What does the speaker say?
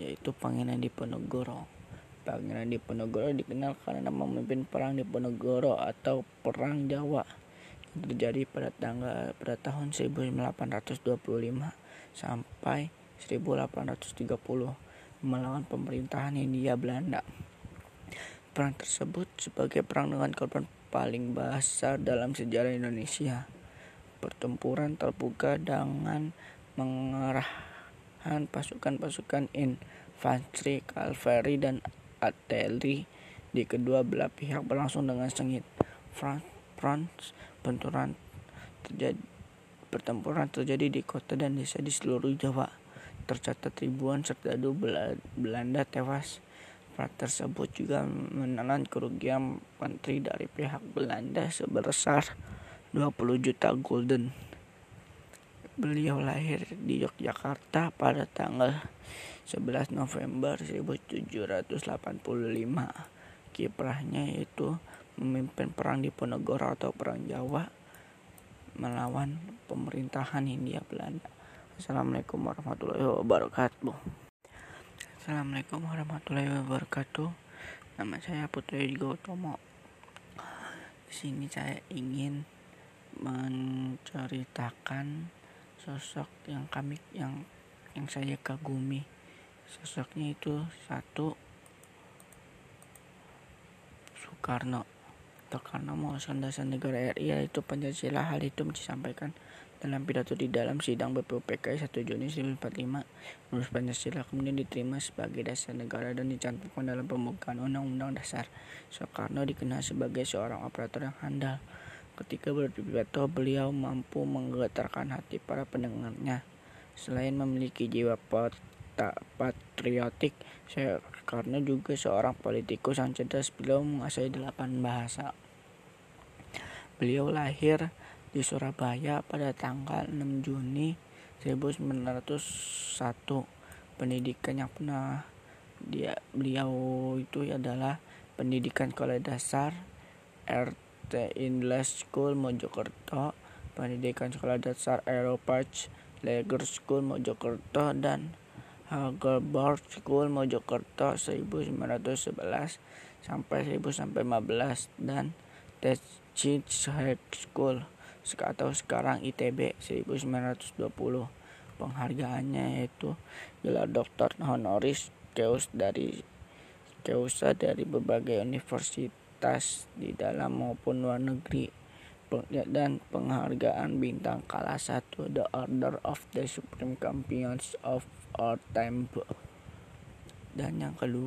yaitu Pangeran Diponegoro. Pangeran Diponegoro dikenal karena memimpin perang Diponegoro atau Perang Jawa yang terjadi pada tanggal pada tahun 1825 sampai 1830 melawan pemerintahan Hindia Belanda. Perang tersebut sebagai perang dengan korban paling besar dalam sejarah Indonesia. Pertempuran terbuka dengan mengerahkan pasukan-pasukan infanteri, kavaleri, dan artileri di kedua belah pihak berlangsung dengan sengit. Front, front benturan terjadi, pertempuran terjadi di kota dan desa di seluruh Jawa. Tercatat ribuan serdadu Belanda tewas. Perang tersebut juga menelan kerugian menteri dari pihak Belanda sebesar 20 juta gulden. Beliau lahir di Yogyakarta pada tanggal 11 November 1785. Kiprahnya yaitu memimpin perang di Ponegoro atau perang Jawa melawan pemerintahan Hindia Belanda. Assalamualaikum warahmatullahi wabarakatuh. Assalamualaikum warahmatullahi wabarakatuh. Nama saya Putri Gautomo. Di sini saya ingin menceritakan sosok yang kami yang yang saya kagumi. Sosoknya itu satu Soekarno. Soekarno mengusung dasar negara RI yaitu Pancasila. Hal itu disampaikan dalam pidato di dalam sidang BPUPKI 1 Juni 1945 lulus Pancasila kemudian diterima sebagai dasar negara dan dicantumkan dalam pembukaan Undang-Undang Dasar. Soekarno dikenal sebagai seorang operator yang handal Ketika berpidato, beliau mampu menggetarkan hati para pendengarnya. Selain memiliki jiwa patriotik, karena juga seorang politikus yang cerdas, beliau menguasai delapan bahasa. Beliau lahir di Surabaya pada tanggal 6 Juni 1901. Pendidikan yang pernah dia beliau itu adalah pendidikan sekolah dasar English School Mojokerto, Pendidikan Sekolah Dasar Aeroparch Lager School Mojokerto. Dan Hagelbart School Mojokerto 1911 sampai 1015 dan Teaching High School atau sekarang ITB 1920 penghargaannya yaitu gelar doktor honoris causa dari causa dari berbagai universitas universitas di dalam maupun luar negeri dan penghargaan bintang kelas 1 The Order of the Supreme Champions of All Time. Dan yang kedua